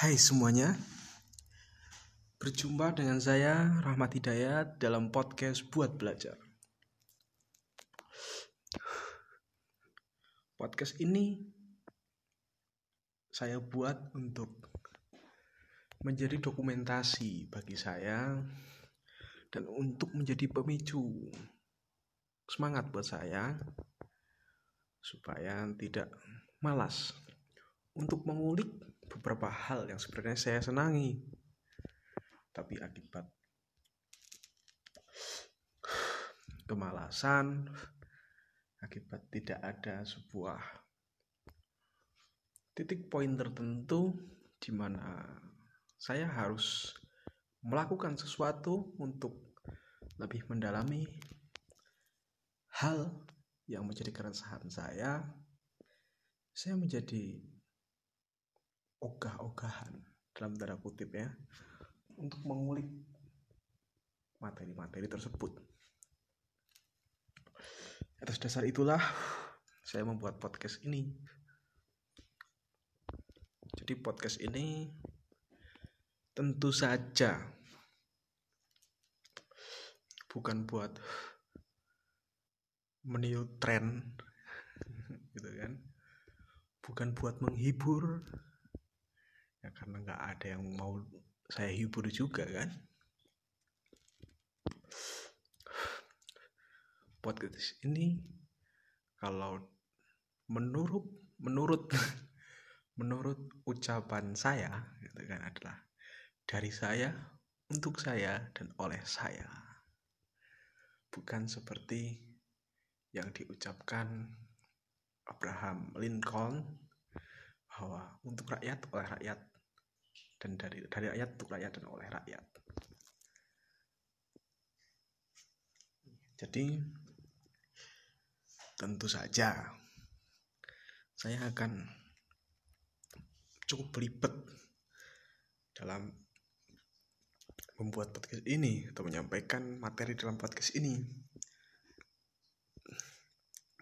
Hai semuanya. Berjumpa dengan saya Rahmat Hidayat dalam podcast Buat Belajar. Podcast ini saya buat untuk menjadi dokumentasi bagi saya dan untuk menjadi pemicu semangat buat saya supaya tidak malas untuk mengulik beberapa hal yang sebenarnya saya senangi. Tapi akibat kemalasan akibat tidak ada sebuah titik poin tertentu di mana saya harus melakukan sesuatu untuk lebih mendalami hal yang menjadi keresahan saya saya menjadi ogah-ogahan dalam tanda kutip ya untuk mengulik materi-materi tersebut. Atas dasar itulah saya membuat podcast ini. Jadi podcast ini tentu saja bukan buat meniup tren gitu kan bukan buat menghibur ya karena nggak ada yang mau saya hibur juga kan? Podcast ini kalau menurut menurut menurut ucapan saya gitu kan adalah dari saya untuk saya dan oleh saya. Bukan seperti yang diucapkan Abraham Lincoln bahwa untuk rakyat oleh rakyat dan dari dari rakyat untuk rakyat dan oleh rakyat. Jadi tentu saja saya akan cukup belibet dalam membuat podcast ini atau menyampaikan materi dalam podcast ini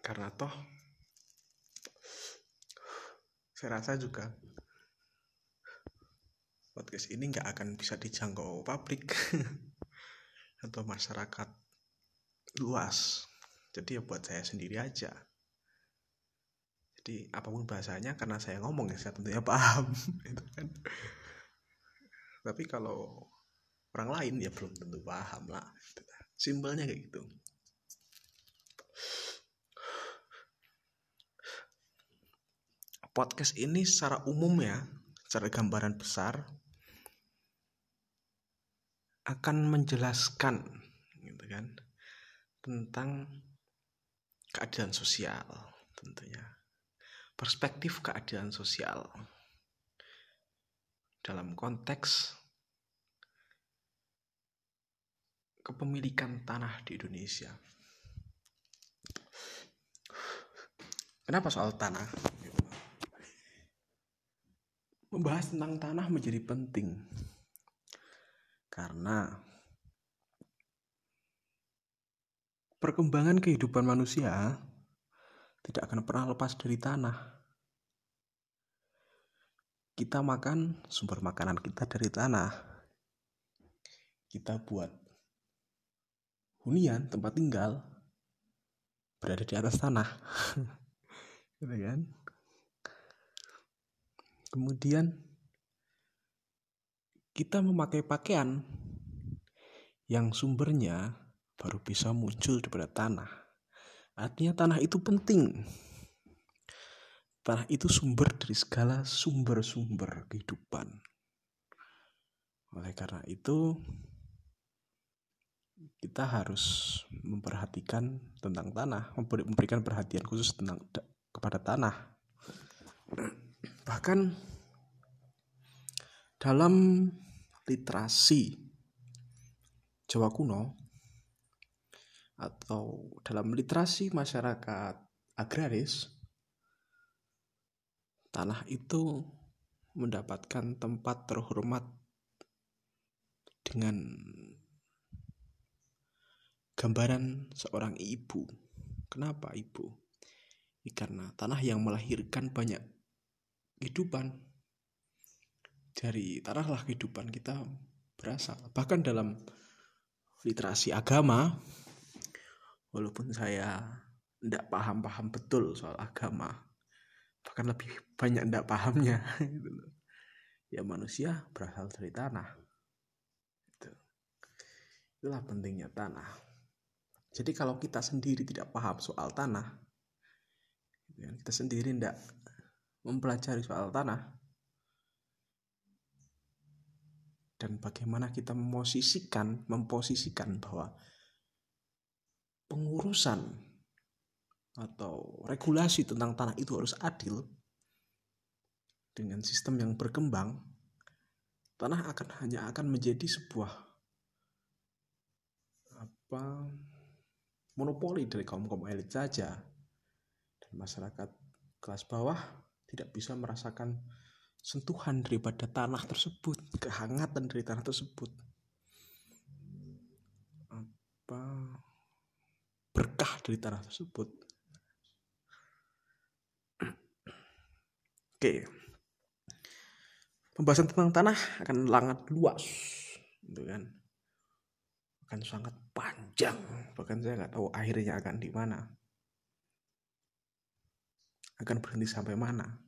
karena toh saya rasa juga podcast ini nggak akan bisa dijangkau publik atau masyarakat luas. Jadi ya buat saya sendiri aja. Jadi apa pun bahasanya karena saya ngomong ya saya tentunya paham itu kan. Tapi kalau orang lain ya belum tentu paham lah simpelnya kayak gitu. Podcast ini secara umum ya secara gambaran besar akan menjelaskan gitu kan tentang keadilan sosial tentunya perspektif keadilan sosial dalam konteks kepemilikan tanah di Indonesia. Kenapa soal tanah? Membahas tentang tanah menjadi penting karena perkembangan kehidupan manusia tidak akan pernah lepas dari tanah. Kita makan sumber makanan kita dari tanah. Kita buat hunian tempat tinggal berada di atas tanah. gitu kan? Kemudian kita memakai pakaian yang sumbernya baru bisa muncul daripada tanah. Artinya tanah itu penting. Tanah itu sumber dari segala sumber-sumber kehidupan. Oleh karena itu, kita harus memperhatikan tentang tanah, memberikan perhatian khusus tentang kepada tanah. Bahkan dalam literasi Jawa kuno atau dalam literasi masyarakat agraris tanah itu mendapatkan tempat terhormat dengan gambaran seorang ibu. Kenapa ibu? Ya, karena tanah yang melahirkan banyak kehidupan dari tanahlah kehidupan kita berasal. Bahkan dalam literasi agama, walaupun saya tidak paham-paham betul soal agama, bahkan lebih banyak tidak pahamnya, gitu ya manusia berasal dari tanah. Itu. Itulah pentingnya tanah. Jadi kalau kita sendiri tidak paham soal tanah, gitu kan, kita sendiri tidak mempelajari soal tanah, dan bagaimana kita memposisikan memposisikan bahwa pengurusan atau regulasi tentang tanah itu harus adil dengan sistem yang berkembang tanah akan hanya akan menjadi sebuah apa monopoli dari kaum kaum elit saja. Dan masyarakat kelas bawah tidak bisa merasakan sentuhan daripada tanah tersebut, kehangatan dari tanah tersebut. Apa berkah dari tanah tersebut. Oke. Pembahasan tentang tanah akan sangat luas, gitu kan. Akan sangat panjang, bahkan saya nggak tahu akhirnya akan di mana. Akan berhenti sampai mana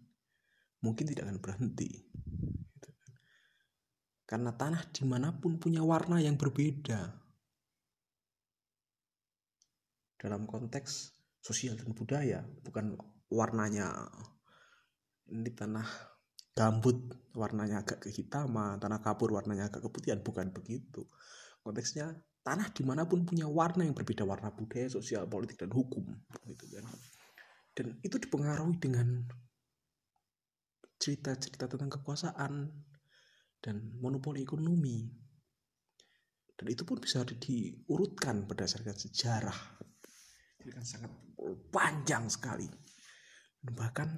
mungkin tidak akan berhenti. Gitu kan. Karena tanah di mana pun punya warna yang berbeda. Dalam konteks sosial dan budaya, bukan warnanya ini tanah gambut warnanya agak kehitaman, tanah kapur warnanya agak keputihan, bukan begitu. Konteksnya tanah di mana pun punya warna yang berbeda, warna budaya, sosial, politik, dan hukum. Gitu kan. Dan itu dipengaruhi dengan cerita-cerita tentang kekuasaan dan monopoli ekonomi. Dan itu pun bisa diurutkan berdasarkan sejarah. Jadi kan sangat panjang sekali. Bahkan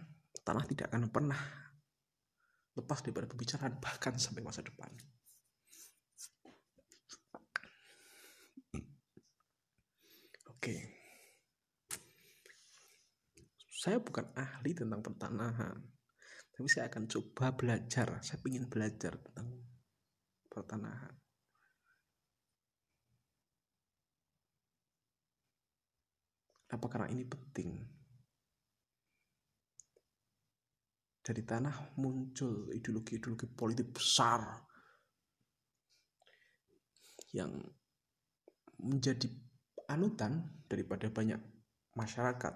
tanah tidak akan pernah lepas daripada pembicaraan bahkan sampai masa depan. Oke. Saya bukan ahli tentang pertanahan tapi saya akan coba belajar. Saya ingin belajar tentang pertanahan. Apa karena ini penting? Dari tanah muncul ideologi-ideologi politik besar yang menjadi anutan daripada banyak masyarakat.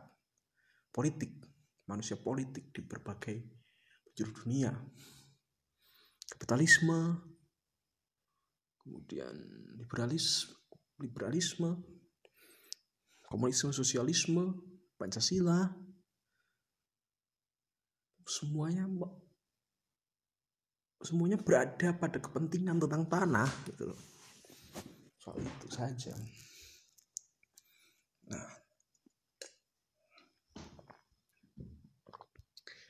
Politik manusia politik di berbagai penjuru dunia. Kapitalisme. Kemudian liberalis liberalisme. Komunisme sosialisme pancasila. Semuanya semuanya berada pada kepentingan tentang tanah gitu loh. Soal itu saja. Nah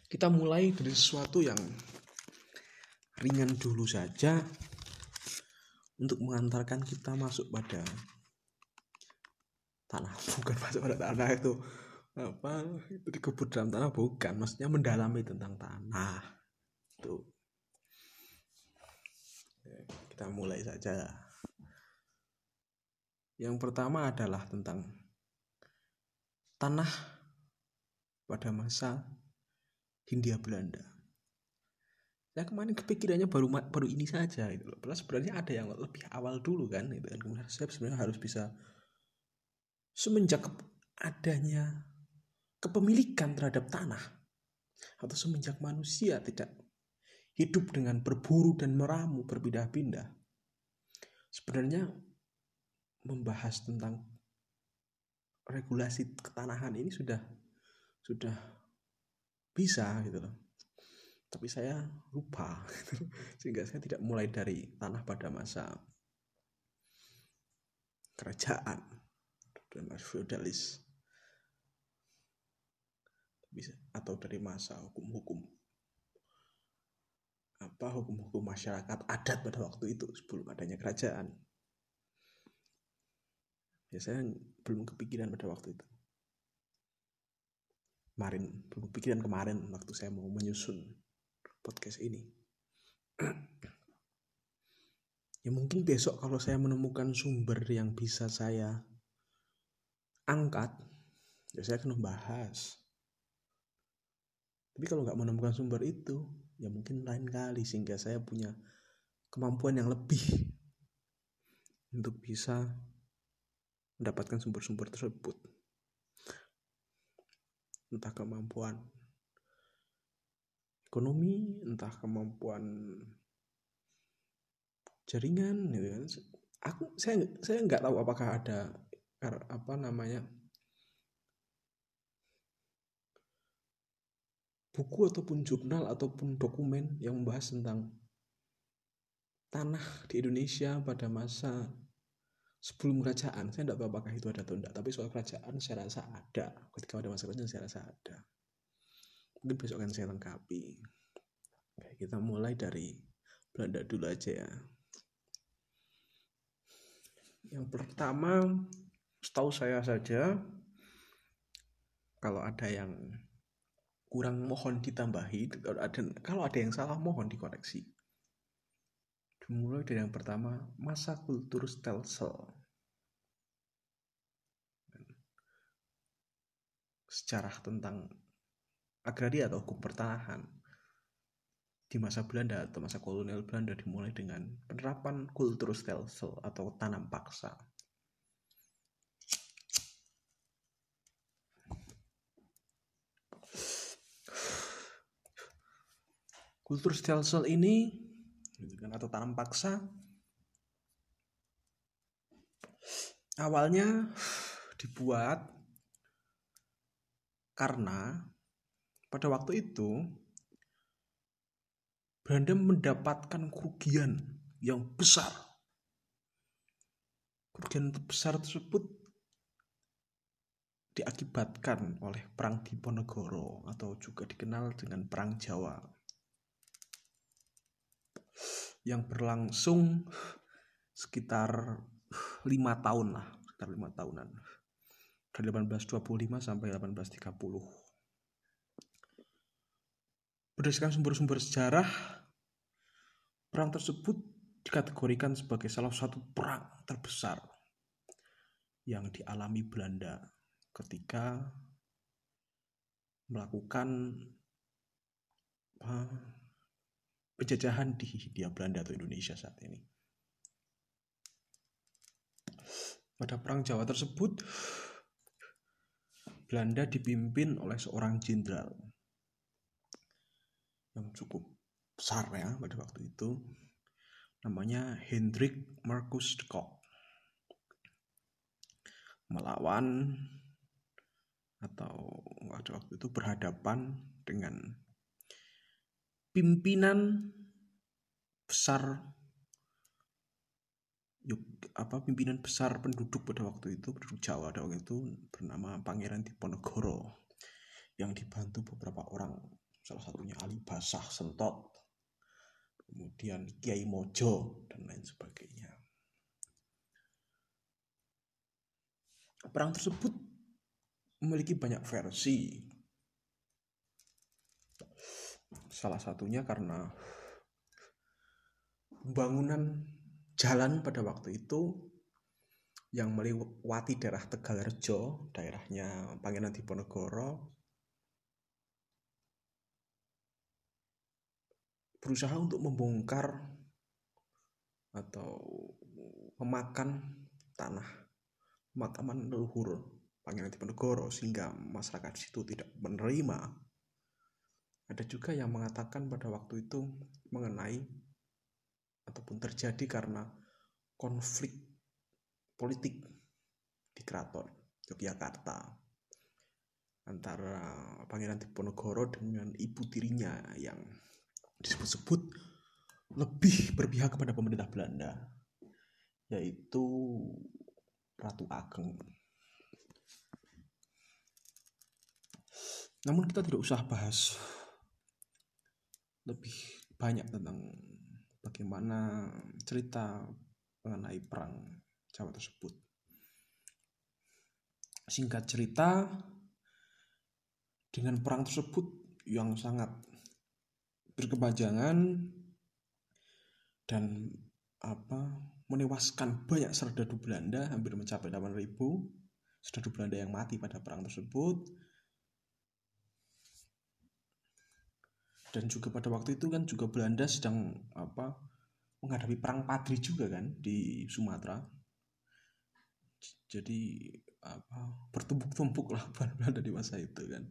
kita mulai dari sesuatu yang ringan dulu saja untuk mengantarkan kita masuk pada tanah. Bukan masuk pada tanah itu apa itu dikebut dalam tanah. Bukan maksudnya mendalami tentang tanah. Itu. Kita mulai saja. Yang pertama adalah tentang tanah pada masa Hindia Belanda. Saya kemarin kepikirannya baru baru ini saja itu loh. Padahal sebenarnya ada yang lebih awal dulu kan itu kan. Kemudian saya sebenarnya harus bisa semenjak adanya kepemilikan terhadap tanah atau semenjak manusia tidak hidup dengan berburu dan meramu berpindah-pindah. Sebenarnya membahas tentang regulasi ketanahan ini sudah sudah bisa gitu loh. Tapi saya lupa gitu. sehingga saya tidak mulai dari tanah pada masa kerajaan. Dan masa feodalis bisa atau dari masa hukum-hukum. Apa hukum-hukum masyarakat adat pada waktu itu sebelum adanya kerajaan? Ya saya belum kepikiran pada waktu itu kemarin pikiran kemarin waktu saya mau menyusun podcast ini. Ya mungkin besok kalau saya menemukan sumber yang bisa saya angkat ya saya akan membahas. Tapi kalau nggak menemukan sumber itu ya mungkin lain kali sehingga saya punya kemampuan yang lebih untuk bisa mendapatkan sumber-sumber tersebut entah kemampuan ekonomi entah kemampuan jaringan gitu kan. Aku saya saya nggak tahu apakah ada apa namanya buku ataupun jurnal ataupun dokumen yang membahas tentang tanah di Indonesia pada masa sebelum kerajaan saya tidak tahu apakah itu ada atau tidak tapi soal kerajaan saya rasa ada ketika ada masa kerajaan saya rasa ada mungkin besok akan saya lengkapi Oke, kita mulai dari Belanda dulu aja ya yang pertama, setahu saya saja, kalau ada yang kurang mohon ditambahi, kalau ada, kalau ada yang salah mohon dikoreksi. Dimulai dari yang pertama, masa kultur stelsel. Sejarah tentang agraria atau hukum pertanahan di masa Belanda atau masa kolonial Belanda dimulai dengan penerapan kultur stelsel atau tanam paksa. Kultur stelsel ini gitu kan, atau tanam paksa awalnya dibuat karena pada waktu itu Belanda mendapatkan kerugian yang besar. Kerugian besar tersebut diakibatkan oleh Perang Diponegoro atau juga dikenal dengan Perang Jawa yang berlangsung sekitar lima tahun lah, sekitar lima tahunan dari 1825 sampai 1830 Berdasarkan sumber-sumber sejarah, perang tersebut dikategorikan sebagai salah satu perang terbesar yang dialami Belanda ketika melakukan penjajahan di Hindia Belanda atau Indonesia saat ini. Pada perang Jawa tersebut, Belanda dipimpin oleh seorang jenderal. Yang cukup besar ya pada waktu itu. Namanya Hendrik Marcus de Kock. Melawan atau pada waktu itu berhadapan dengan pimpinan besar apa pimpinan besar penduduk pada waktu itu penduduk Jawa pada waktu itu bernama Pangeran Diponegoro yang dibantu beberapa orang salah satunya Ali Basah Sentot, kemudian Kiai Mojo, dan lain sebagainya. Perang tersebut memiliki banyak versi. Salah satunya karena pembangunan jalan pada waktu itu yang melewati daerah Tegalrejo, daerahnya Pangeran Diponegoro, berusaha untuk membongkar atau memakan tanah pemakaman leluhur Pangeran Diponegoro sehingga masyarakat situ tidak menerima. Ada juga yang mengatakan pada waktu itu mengenai ataupun terjadi karena konflik politik di keraton Yogyakarta antara Pangeran Diponegoro dengan ibu tirinya yang disebut-sebut lebih berpihak kepada pemerintah Belanda yaitu Ratu Ageng. Namun kita tidak usah bahas lebih banyak tentang bagaimana cerita mengenai perang Jawa tersebut. Singkat cerita, dengan perang tersebut yang sangat berkepanjangan dan apa menewaskan banyak serdadu Belanda hampir mencapai 8000 serdadu Belanda yang mati pada perang tersebut dan juga pada waktu itu kan juga Belanda sedang apa menghadapi perang Padri juga kan di Sumatera jadi apa bertumpuk-tumpuk lah Belanda di masa itu kan.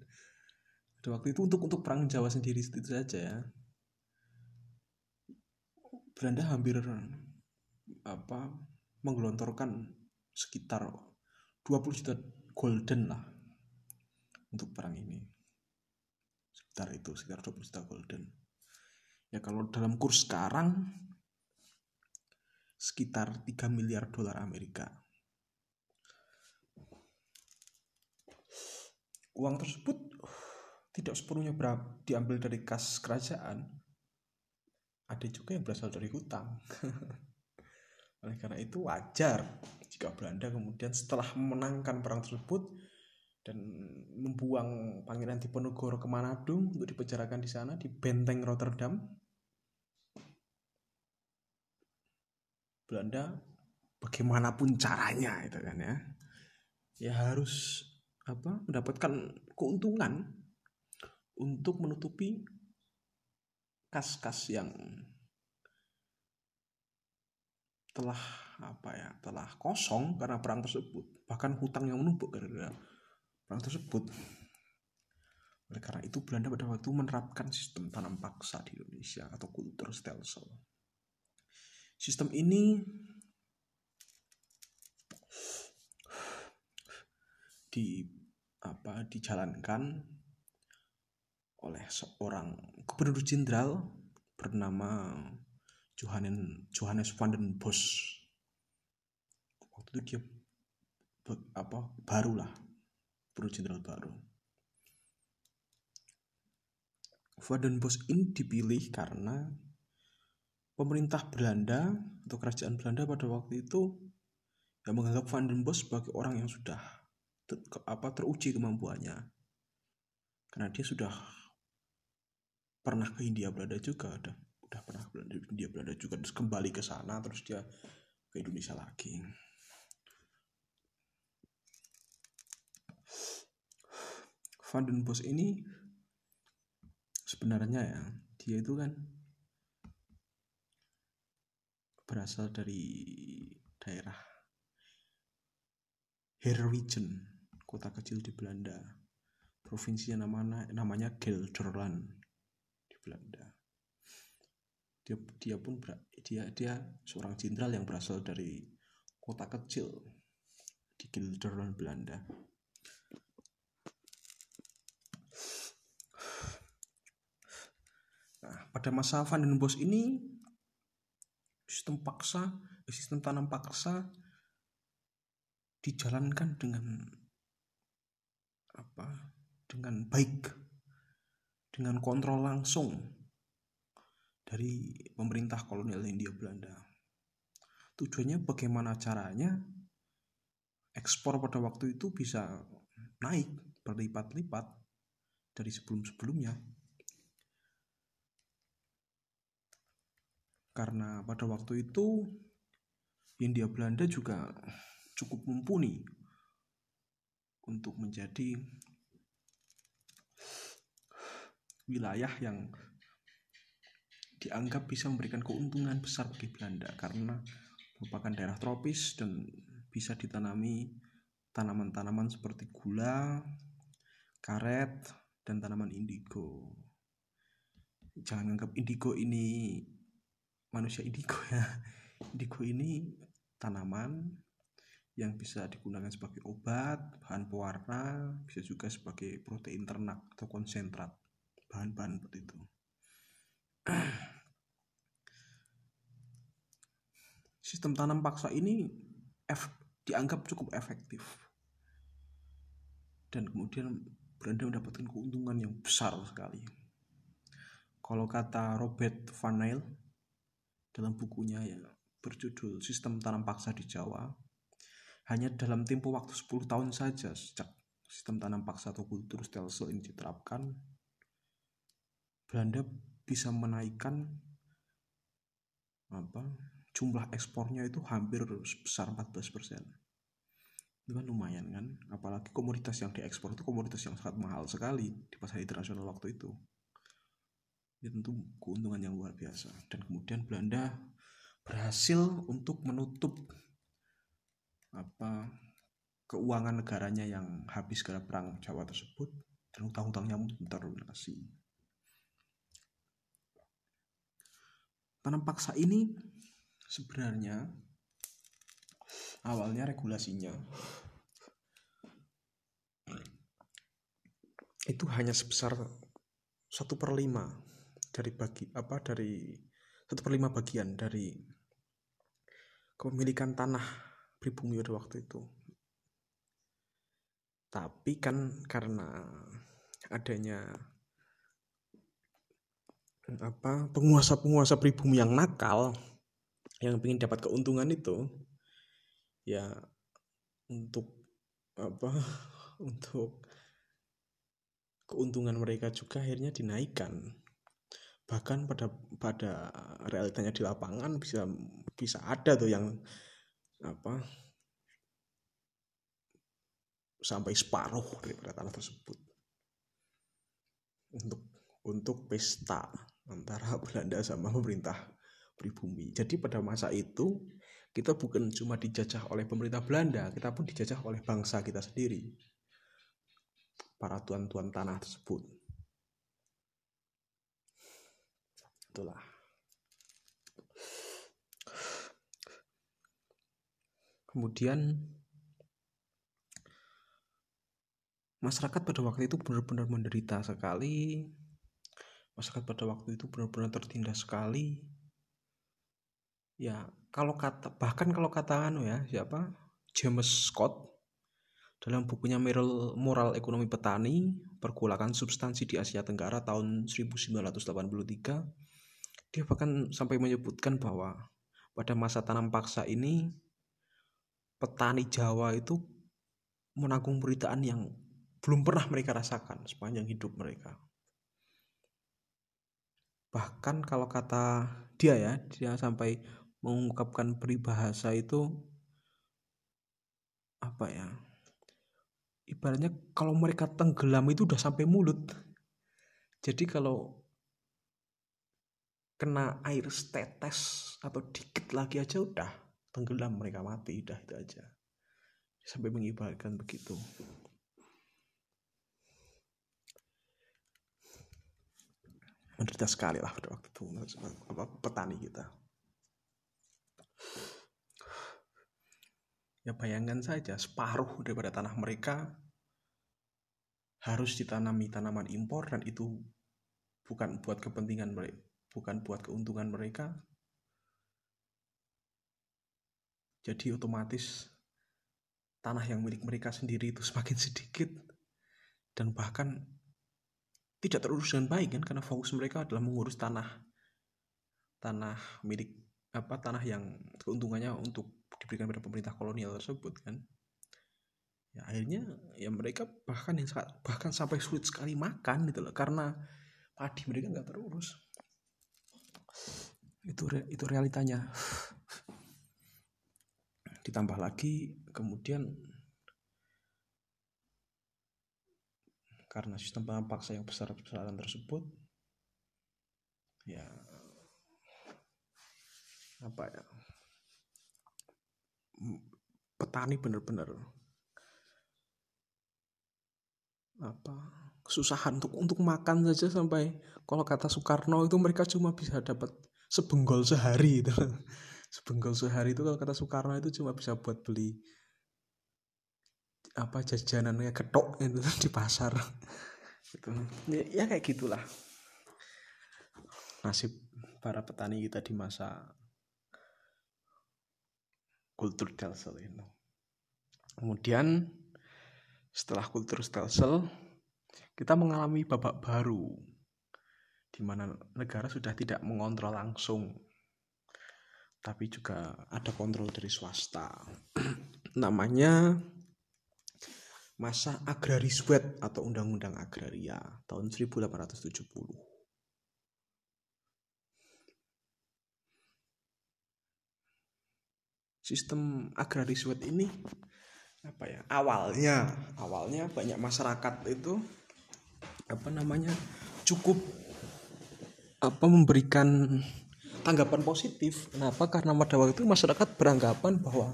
Pada waktu itu untuk untuk perang Jawa sendiri itu saja ya. Belanda hampir apa menggelontorkan sekitar 20 juta golden lah untuk perang ini sekitar itu sekitar 20 juta golden. Ya kalau dalam kurs sekarang sekitar 3 miliar dolar Amerika. Uang tersebut tidak sepenuhnya diambil dari kas kerajaan. Ada juga yang berasal dari hutang. Oleh karena itu wajar jika Belanda kemudian setelah memenangkan perang tersebut dan membuang Pangeran Diponegoro ke Manado untuk dipenjarakan di sana di benteng Rotterdam. Belanda bagaimanapun caranya itu kan ya. Ya harus apa mendapatkan keuntungan untuk menutupi kas-kas yang telah apa ya telah kosong karena perang tersebut. Bahkan hutang yang menumpuk gara-gara perang tersebut oleh karena itu Belanda pada waktu menerapkan sistem tanam paksa di Indonesia atau kultur stelsel. Sistem ini di apa dijalankan oleh seorang gubernur jenderal bernama Johannes Johannes van den Bos waktu itu dia apa baru jenderal baru. Van den Bos ini dipilih karena pemerintah Belanda atau kerajaan Belanda pada waktu itu yang menganggap Van den Bos sebagai orang yang sudah ter, apa teruji kemampuannya. Karena dia sudah pernah ke India Belanda juga udah udah pernah ke India Belanda juga terus kembali ke sana terus dia ke Indonesia lagi Van den Bos ini sebenarnya ya dia itu kan berasal dari daerah Herwijgen kota kecil di Belanda provinsi yang namanya namanya Gelderland Belanda. Dia dia pun dia dia seorang jenderal yang berasal dari kota kecil di Gelderland Belanda. Nah, pada masa Van den Bos ini sistem paksa, sistem tanam paksa dijalankan dengan apa? Dengan baik dengan kontrol langsung dari pemerintah kolonial Hindia Belanda. Tujuannya bagaimana caranya ekspor pada waktu itu bisa naik berlipat-lipat dari sebelum-sebelumnya. Karena pada waktu itu Hindia Belanda juga cukup mumpuni untuk menjadi wilayah yang dianggap bisa memberikan keuntungan besar bagi Belanda karena merupakan daerah tropis dan bisa ditanami tanaman-tanaman seperti gula, karet, dan tanaman indigo. Jangan anggap indigo ini manusia indigo ya. Indigo ini tanaman yang bisa digunakan sebagai obat, bahan pewarna, bisa juga sebagai protein ternak atau konsentrat bahan-bahan seperti itu sistem tanam paksa ini ef, dianggap cukup efektif dan kemudian Belanda mendapatkan keuntungan yang besar sekali. Kalau kata Robert Van dalam bukunya ya berjudul Sistem Tanam Paksa di Jawa, hanya dalam tempo waktu 10 tahun saja sejak sistem tanam paksa atau kultur stelsel ini diterapkan, Belanda bisa menaikkan apa jumlah ekspornya itu hampir sebesar 14 persen. Itu kan lumayan kan apalagi komoditas yang diekspor itu komoditas yang sangat mahal sekali di pasar internasional waktu itu ini tentu keuntungan yang luar biasa dan kemudian Belanda berhasil untuk menutup apa keuangan negaranya yang habis karena perang Jawa tersebut dan hutang-hutangnya terlunasi. Tanam paksa ini sebenarnya awalnya regulasinya itu hanya sebesar satu per lima dari bagi apa dari satu per lima bagian dari kepemilikan tanah pribumi pada waktu itu. Tapi kan karena adanya apa penguasa-penguasa pribumi yang nakal yang ingin dapat keuntungan itu ya untuk apa untuk keuntungan mereka juga akhirnya dinaikkan bahkan pada pada realitanya di lapangan bisa bisa ada tuh yang apa sampai separuh daripada tanah tersebut untuk untuk pesta antara Belanda sama pemerintah pribumi. Jadi pada masa itu kita bukan cuma dijajah oleh pemerintah Belanda, kita pun dijajah oleh bangsa kita sendiri. Para tuan-tuan tanah tersebut. Itulah. Kemudian masyarakat pada waktu itu benar-benar menderita sekali. Masyarakat pada waktu itu benar-benar tertindas sekali. Ya kalau kata bahkan kalau kata anu ya siapa? James Scott dalam bukunya Moral, Moral Ekonomi Petani Pergolakan Substansi di Asia Tenggara tahun 1983 dia bahkan sampai menyebutkan bahwa pada masa tanam paksa ini petani Jawa itu menanggung beritaan yang belum pernah mereka rasakan sepanjang hidup mereka. Bahkan kalau kata dia ya dia sampai mengungkapkan peribahasa itu apa ya ibaratnya kalau mereka tenggelam itu udah sampai mulut. Jadi kalau kena air setetes atau dikit lagi aja udah tenggelam mereka mati udah itu aja. Sampai mengibarkan begitu. Menderita sekali lah pada waktu itu apa, petani kita. Ya bayangkan saja separuh daripada tanah mereka harus ditanami tanaman impor dan itu bukan buat kepentingan mereka bukan buat keuntungan mereka jadi otomatis tanah yang milik mereka sendiri itu semakin sedikit dan bahkan tidak terurus dengan baik kan karena fokus mereka adalah mengurus tanah tanah milik apa tanah yang keuntungannya untuk diberikan pada pemerintah kolonial tersebut kan. Ya akhirnya ya mereka bahkan yang bahkan sampai sulit sekali makan gitu loh karena padi mereka nggak terurus itu itu realitanya. Ditambah lagi kemudian karena sistem paksa yang besar-besaran tersebut ya apa ya petani benar-benar apa kesusahan untuk untuk makan saja sampai kalau kata Soekarno itu mereka cuma bisa dapat sebenggol sehari itu. Sebenggol sehari itu kalau kata Soekarno itu cuma bisa buat beli apa jajanan kayak ketok itu di pasar. Itu ya, ya kayak gitulah. Nasib para petani kita di masa kultur Telsel itu kemudian setelah kultur Telsel kita mengalami babak baru di mana negara sudah tidak mengontrol langsung tapi juga ada kontrol dari swasta. Namanya masa agraris wet atau undang-undang agraria tahun 1870. sistem agraris wet ini apa ya? Awalnya awalnya banyak masyarakat itu apa namanya? Cukup apa memberikan tanggapan positif. Kenapa karena pada waktu itu masyarakat beranggapan bahwa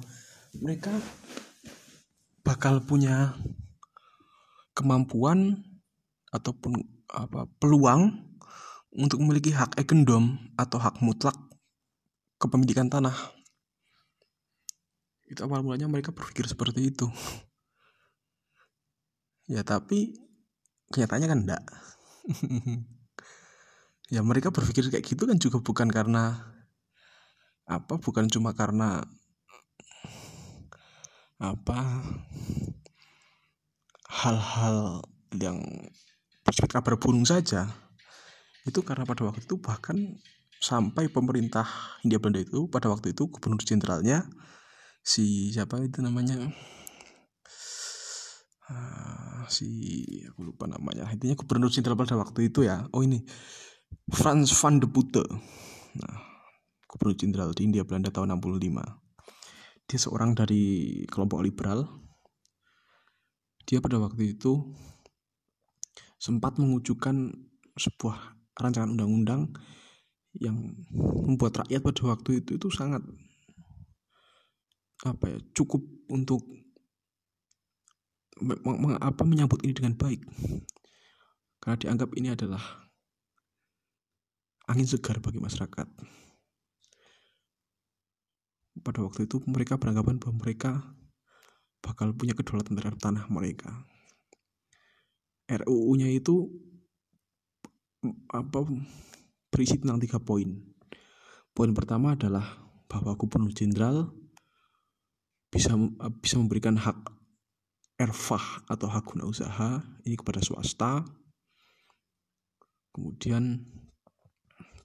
mereka bakal punya kemampuan ataupun apa peluang untuk memiliki hak ekendom atau hak mutlak kepemilikan tanah. Itu awal mulanya mereka berpikir seperti itu. Ya tapi kenyataannya kan enggak ya mereka berpikir kayak gitu kan juga bukan karena apa bukan cuma karena apa hal-hal yang bersifat kabar burung saja. Itu karena pada waktu itu bahkan sampai pemerintah Hindia Belanda itu pada waktu itu gubernur jenderalnya si siapa itu namanya? Uh, si aku lupa namanya. Intinya gubernur jenderal pada waktu itu ya. Oh ini Frans van de Putte nah gubernur jenderal di India Belanda tahun 65 dia seorang dari kelompok liberal. Dia pada waktu itu sempat mengujukan sebuah rancangan undang-undang yang membuat rakyat pada waktu itu itu sangat apa ya cukup untuk apa menyambut ini dengan baik. Karena dianggap ini adalah angin segar bagi masyarakat. Pada waktu itu mereka beranggapan bahwa mereka bakal punya kedaulatan terhadap tanah mereka. RUU-nya itu apa berisi tentang tiga poin. Poin pertama adalah bahwa gubernur jenderal bisa bisa memberikan hak erfah atau hak guna usaha ini kepada swasta. Kemudian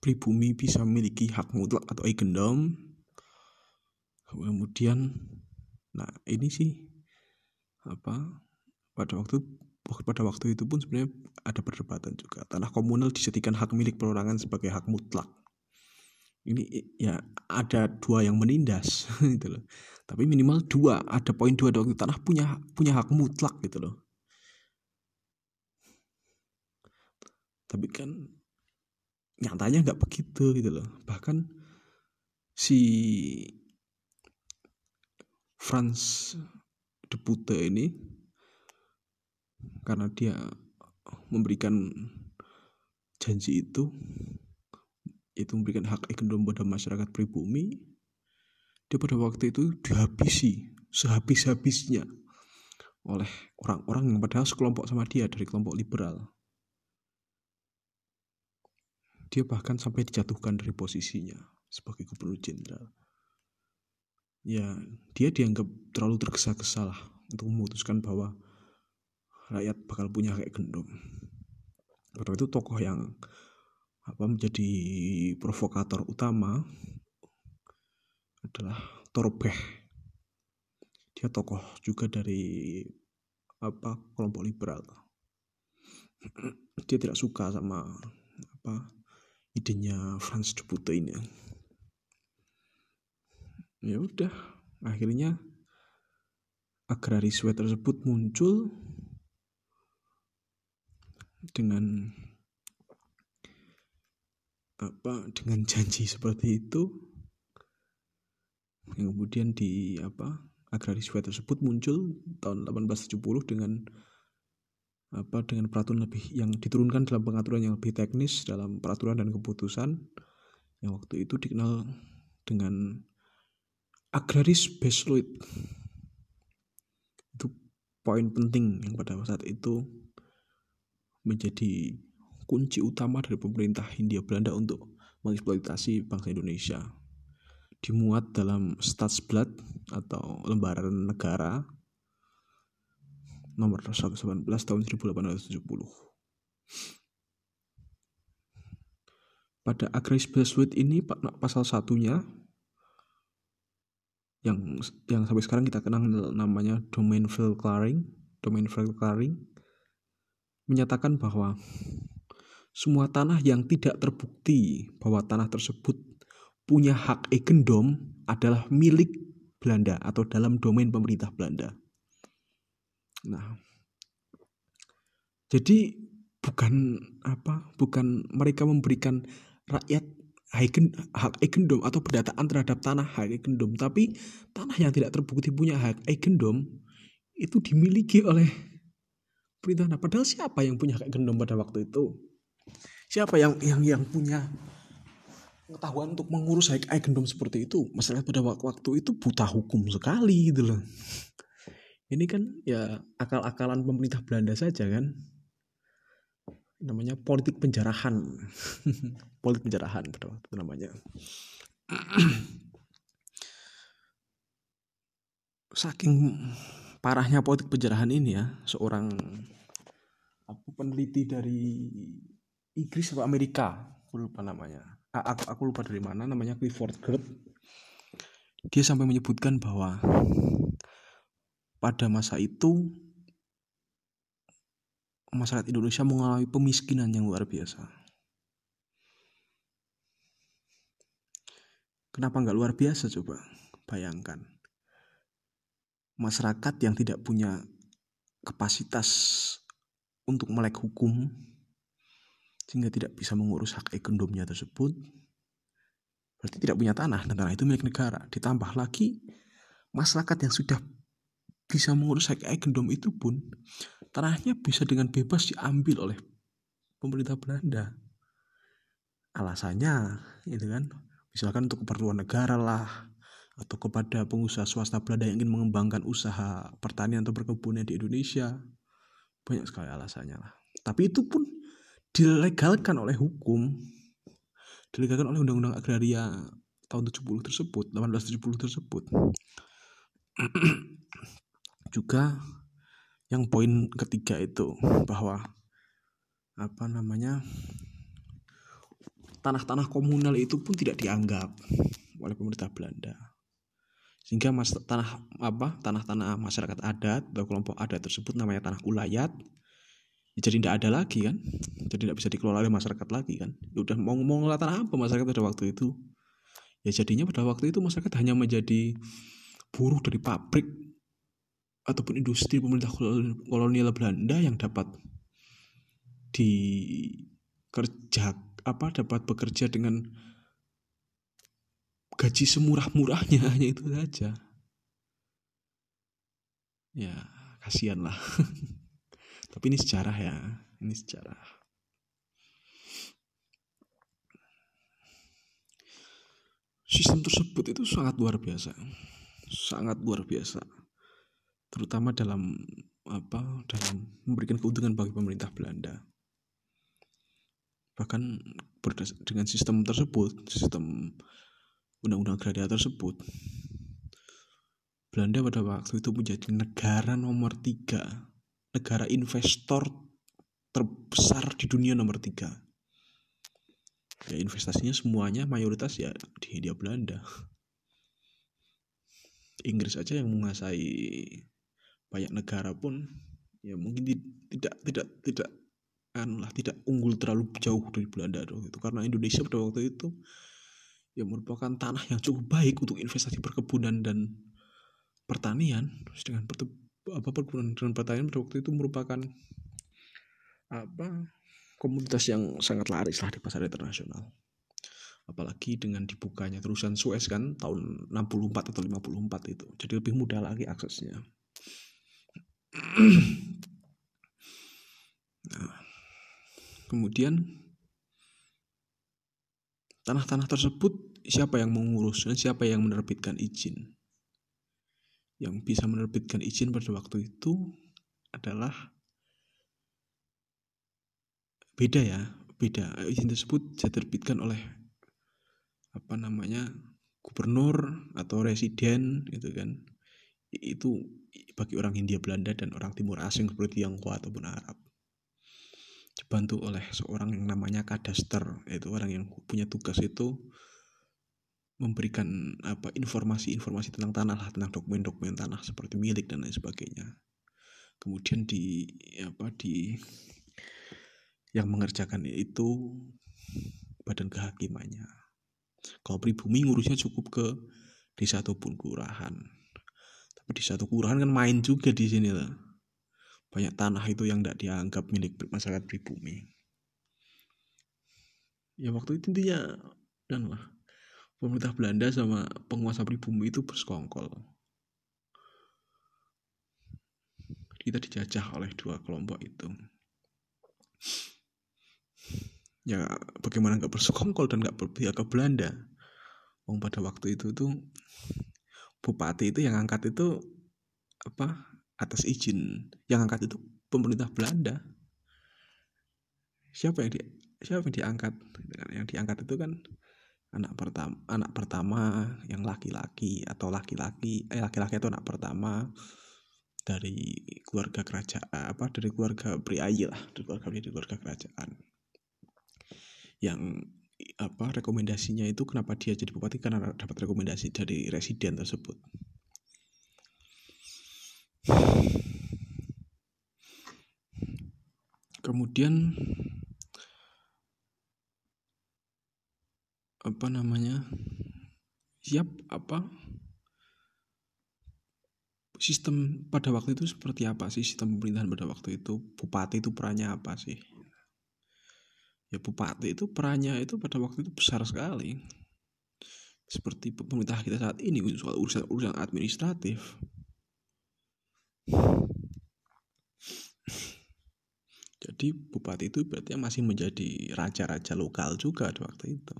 pribumi bisa memiliki hak mutlak atau eigendom. Kemudian nah ini sih apa pada waktu pada waktu itu pun sebenarnya ada perdebatan juga. Tanah komunal dijadikan hak milik perorangan sebagai hak mutlak. Ini ya ada dua yang menindas gitu loh. Tapi minimal dua ada poin dua waktu tanah punya punya hak mutlak gitu loh. Tapi kan nyatanya nggak begitu gitu loh. Bahkan si Franz de Putte ini karena dia memberikan janji itu itu memberikan hak ekonomi pada masyarakat pribumi dia pada waktu itu dihabisi sehabis-habisnya oleh orang-orang yang padahal sekelompok sama dia dari kelompok liberal dia bahkan sampai dijatuhkan dari posisinya sebagai gubernur jenderal ya dia dianggap terlalu tergesa-gesa lah untuk memutuskan bahwa rakyat bakal punya kayak gendong pada itu tokoh yang apa menjadi provokator utama adalah Torbeh. Dia tokoh juga dari apa kelompok liberal. Dia tidak suka sama apa idenya Franz de Putte ini. Ya udah, akhirnya agraris tersebut muncul dengan apa dengan janji seperti itu yang kemudian di apa agrarisme tersebut muncul tahun 1870 dengan apa dengan peraturan lebih yang diturunkan dalam pengaturan yang lebih teknis dalam peraturan dan keputusan yang waktu itu dikenal dengan agraris baseload itu poin penting yang pada saat itu menjadi kunci utama dari pemerintah Hindia Belanda untuk mengeksploitasi bangsa Indonesia. Dimuat dalam Stadsblad atau lembaran negara nomor 118 tahun 1870. Pada Agris Beswit ini pasal satunya yang yang sampai sekarang kita kenal namanya domain file clearing, domain file clearing menyatakan bahwa semua tanah yang tidak terbukti bahwa tanah tersebut punya hak egendom adalah milik Belanda atau dalam domain pemerintah Belanda. Nah, jadi bukan apa? Bukan mereka memberikan rakyat hak eigendom atau pendataan terhadap tanah hak eigendom, tapi tanah yang tidak terbukti punya hak eigendom itu dimiliki oleh pemerintah. Nah, padahal siapa yang punya hak eigendom pada waktu itu? Siapa yang yang yang punya pengetahuan untuk mengurus hak eigendom seperti itu? Masalah pada waktu itu buta hukum sekali gitu loh. Ini kan ya akal-akalan pemerintah Belanda saja kan. Namanya politik penjarahan. Politik penjarahan itu namanya. Saking parahnya politik penjarahan ini ya seorang aku peneliti dari Inggris atau Amerika aku lupa namanya. Aku, aku lupa dari mana namanya Clifford Gert dia sampai menyebutkan bahwa pada masa itu masyarakat Indonesia mengalami pemiskinan yang luar biasa. Kenapa nggak luar biasa coba? Bayangkan. Masyarakat yang tidak punya kapasitas untuk melek hukum sehingga tidak bisa mengurus hak ekonominya tersebut berarti tidak punya tanah dan tanah itu milik negara ditambah lagi masyarakat yang sudah bisa mengurus hak ekonomi itu pun tanahnya bisa dengan bebas diambil oleh pemerintah Belanda. Alasannya itu kan misalkan untuk keperluan negara lah atau kepada pengusaha swasta Belanda yang ingin mengembangkan usaha pertanian atau perkebunan di Indonesia. Banyak sekali alasannya lah. Tapi itu pun dilegalkan oleh hukum. Dilegalkan oleh Undang-Undang Agraria tahun 70 tersebut, 1870 tersebut. Juga yang poin ketiga itu bahwa apa namanya tanah-tanah komunal itu pun tidak dianggap oleh pemerintah Belanda. Sehingga mas, tanah apa tanah-tanah masyarakat adat atau kelompok adat tersebut namanya tanah ulayat ya jadi tidak ada lagi kan? Jadi tidak bisa dikelola oleh masyarakat lagi kan? Ya udah mau mau ngelola tanah apa masyarakat pada waktu itu? Ya jadinya pada waktu itu masyarakat hanya menjadi buruh dari pabrik ataupun industri pemerintah kolonial Belanda yang dapat dikerja apa dapat bekerja dengan gaji semurah-murahnya hanya itu saja. Ya kasihan lah. Tapi ini sejarah ya ini sejarah. Sistem tersebut itu sangat luar biasa sangat luar biasa terutama dalam apa dalam memberikan keuntungan bagi pemerintah Belanda. Bahkan dengan sistem tersebut sistem undang-undang agraria tersebut Belanda pada waktu itu menjadi negara nomor tiga negara investor terbesar di dunia nomor tiga. Ya investasinya semuanya mayoritas ya di Hindia Belanda. Inggris aja yang menguasai banyak negara pun ya mungkin tidak tidak tidak anu lah tidak unggul terlalu jauh dari Belanda dong itu. Karena Indonesia pada waktu itu ya merupakan tanah yang cukup baik untuk investasi perkebunan dan pertanian. Dengan apa perkebunan dan pertanian pada waktu itu merupakan apa komunitas yang sangat laris lah di pasar internasional. Apalagi dengan dibukanya terusan Suez kan tahun 64 atau 54 itu jadi lebih mudah lagi aksesnya nah, kemudian tanah-tanah tersebut siapa yang mengurus dan siapa yang menerbitkan izin? Yang bisa menerbitkan izin pada waktu itu adalah beda ya, beda. Izin tersebut diterbitkan oleh apa namanya gubernur atau residen gitu kan. Itu bagi orang Hindia Belanda dan orang Timur Asing seperti Tionghoa ataupun Arab. Dibantu oleh seorang yang namanya kadaster yaitu orang yang punya tugas itu memberikan apa informasi-informasi tentang tanah lah tentang dokumen-dokumen tanah seperti milik dan lain sebagainya. Kemudian di apa di yang mengerjakan itu badan kehakimannya. Kalau pribumi ngurusnya cukup ke di satu pun kelurahan di satu kelurahan kan main juga di sini lah. Banyak tanah itu yang tidak dianggap milik masyarakat pribumi. Ya waktu itu intinya dan lah pemerintah Belanda sama penguasa pribumi itu bersekongkol. Kita dijajah oleh dua kelompok itu. Ya bagaimana nggak bersekongkol dan nggak berpihak ke Belanda? Wong pada waktu itu tuh bupati itu yang angkat itu apa atas izin. Yang angkat itu pemerintah Belanda. Siapa yang di siapa yang diangkat? Yang diangkat itu kan anak pertama anak pertama yang laki-laki atau laki-laki eh laki-laki itu anak pertama dari keluarga kerajaan apa dari keluarga priayi lah. Dari keluarga dari keluarga kerajaan. Yang apa rekomendasinya itu kenapa dia jadi bupati? Karena dapat rekomendasi dari residen tersebut. Kemudian apa namanya? Siap apa? Sistem pada waktu itu seperti apa sih? Sistem pemerintahan pada waktu itu? Bupati itu perannya apa sih ya bupati itu perannya itu pada waktu itu besar sekali. Seperti pemerintah kita saat ini soal urusan urusan administratif. Jadi bupati itu berarti masih menjadi raja-raja lokal juga di waktu itu.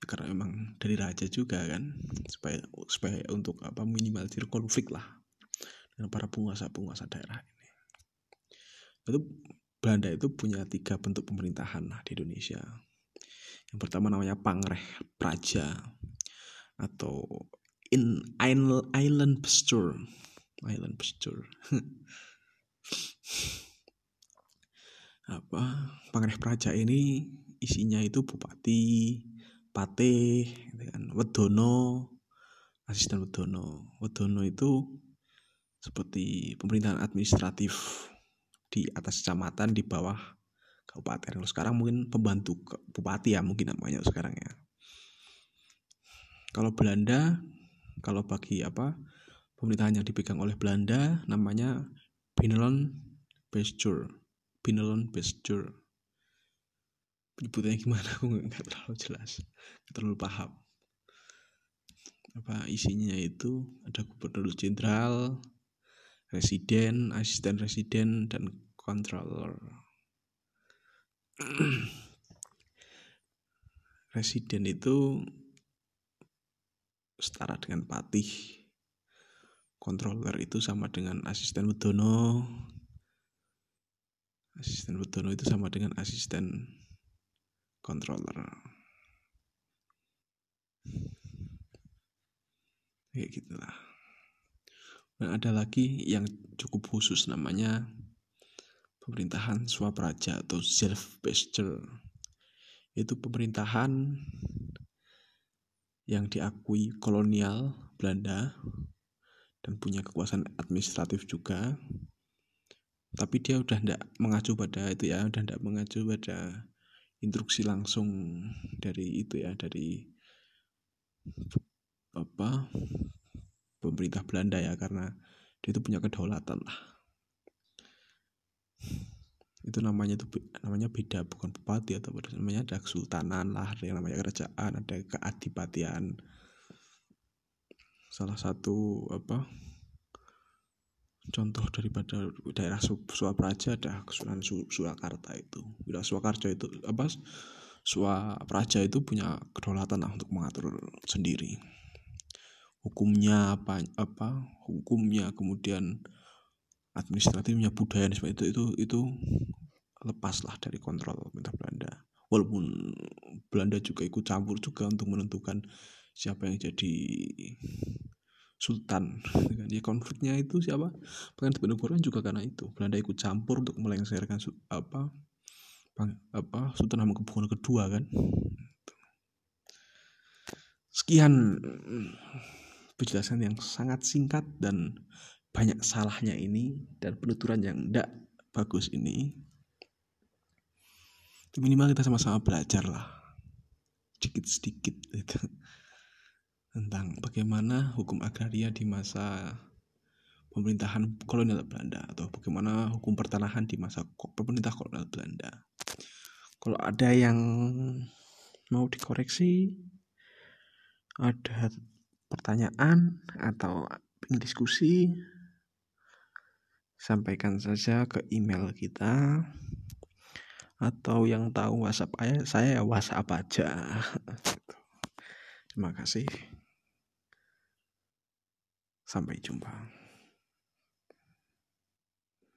Karena memang dari raja juga kan supaya supaya untuk apa minimalisir konflik lah dengan para penguasa-penguasa daerah ini. Itu Belanda itu punya tiga bentuk pemerintahan lah di Indonesia yang pertama namanya Pangreh Praja atau in Island Pasture Island Pasture apa Pangreh Praja ini isinya itu bupati Patih, gitu kan. Wedono, asisten Wedono. Wedono itu seperti pemerintahan administratif di atas kecamatan di bawah kabupaten. Kalau sekarang mungkin pembantu bupati ya mungkin namanya sekarang ya. Kalau Belanda, kalau bagi apa pemerintahan yang dipegang oleh Belanda namanya Binelon Bestuur. Binelon Bestuur penyebutannya gimana aku nggak terlalu jelas nggak terlalu paham apa isinya itu ada gubernur jenderal residen asisten residen dan controller. Residen itu setara dengan patih. Controller itu sama dengan asisten Budono asisten Budono itu sama dengan asisten controller. Kayak gitulah dan ada lagi yang cukup khusus namanya pemerintahan swapraja atau self pasture itu pemerintahan yang diakui kolonial Belanda dan punya kekuasaan administratif juga. Tapi dia udah tidak mengacu pada itu ya udah tidak mengacu pada instruksi langsung dari itu ya dari apa pemerintah Belanda ya karena dia itu punya kedaulatan lah. Itu namanya itu namanya beda bukan bupati atau namanya ada kesultanan lah ada yang namanya kerajaan ada keadipatian. Salah satu apa contoh daripada daerah Suapraja ada Kesunanan Surakarta itu. Wilayah Surakarta itu apa Suapraja itu punya kedaulatan lah untuk mengatur sendiri hukumnya apa apa hukumnya kemudian administratifnya budaya dan sebagainya itu itu itu lepas lah dari kontrol pemerintah Belanda. Walaupun Belanda juga ikut campur juga untuk menentukan siapa yang jadi sultan ya konfliknya itu siapa? Bahkan Diponegoro juga karena itu. Belanda ikut campur untuk melengsarkan apa apa Sultan Hamengkubuwono kedua kan. Sekian penjelasan yang sangat singkat dan banyak salahnya ini dan penuturan yang tidak bagus ini. Minimal kita sama-sama belajar lah. Sedikit-sedikit itu tentang bagaimana hukum agraria di masa pemerintahan kolonial Belanda atau bagaimana hukum pertanahan di masa pemerintah kolonial Belanda. Kalau ada yang mau dikoreksi, ada pertanyaan atau diskusi, sampaikan saja ke email kita atau yang tahu WhatsApp saya WhatsApp aja. Terima kasih. Sampai jumpa.